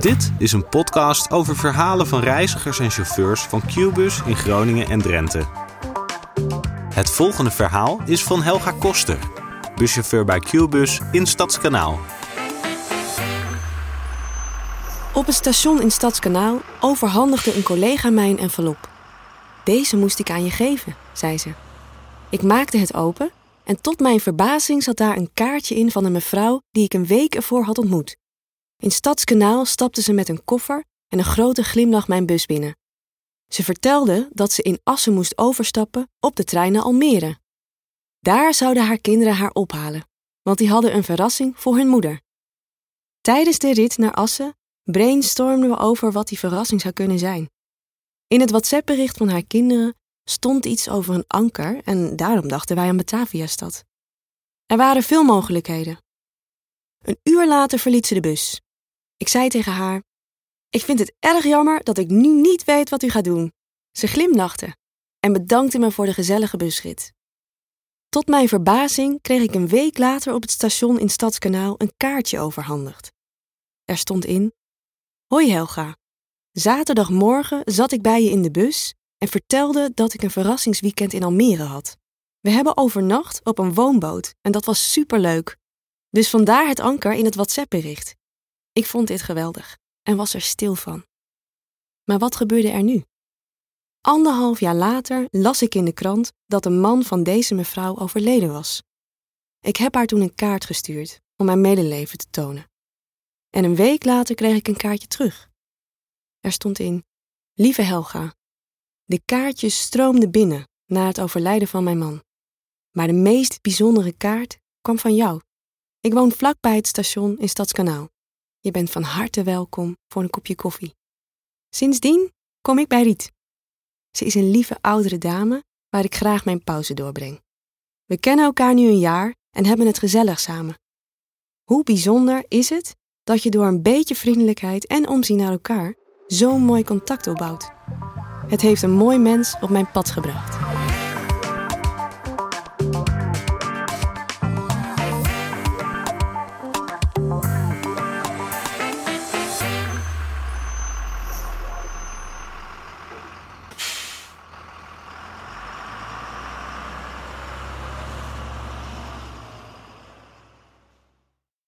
Dit is een podcast over verhalen van reizigers en chauffeurs van Qbus in Groningen en Drenthe. Het volgende verhaal is van Helga Koster, buschauffeur bij Qbus in Stadskanaal. Op het station in Stadskanaal overhandigde een collega mij een envelop. Deze moest ik aan je geven, zei ze. Ik maakte het open en tot mijn verbazing zat daar een kaartje in van een mevrouw die ik een week ervoor had ontmoet. In Stadskanaal stapte ze met een koffer en een grote glimlach mijn bus binnen. Ze vertelde dat ze in Assen moest overstappen op de trein naar Almere. Daar zouden haar kinderen haar ophalen, want die hadden een verrassing voor hun moeder. Tijdens de rit naar Assen brainstormden we over wat die verrassing zou kunnen zijn. In het WhatsApp-bericht van haar kinderen stond iets over een anker en daarom dachten wij aan Bataviastad. Er waren veel mogelijkheden. Een uur later verliet ze de bus. Ik zei tegen haar: Ik vind het erg jammer dat ik nu niet weet wat u gaat doen. Ze glimlachte en bedankte me voor de gezellige busrit. Tot mijn verbazing kreeg ik een week later op het station in Stadskanaal een kaartje overhandigd. Er stond in: Hoi Helga. Zaterdagmorgen zat ik bij je in de bus en vertelde dat ik een verrassingsweekend in Almere had. We hebben overnacht op een woonboot en dat was superleuk. Dus vandaar het anker in het WhatsApp-bericht. Ik vond dit geweldig en was er stil van. Maar wat gebeurde er nu? Anderhalf jaar later las ik in de krant dat de man van deze mevrouw overleden was. Ik heb haar toen een kaart gestuurd om mijn medeleven te tonen. En een week later kreeg ik een kaartje terug. Er stond in: Lieve Helga, de kaartjes stroomden binnen na het overlijden van mijn man. Maar de meest bijzondere kaart kwam van jou. Ik woon vlakbij het station in Stadskanaal. Je bent van harte welkom voor een kopje koffie. Sindsdien kom ik bij Riet. Ze is een lieve oudere dame waar ik graag mijn pauze doorbreng. We kennen elkaar nu een jaar en hebben het gezellig samen. Hoe bijzonder is het dat je door een beetje vriendelijkheid en omzien naar elkaar zo'n mooi contact opbouwt. Het heeft een mooi mens op mijn pad gebracht.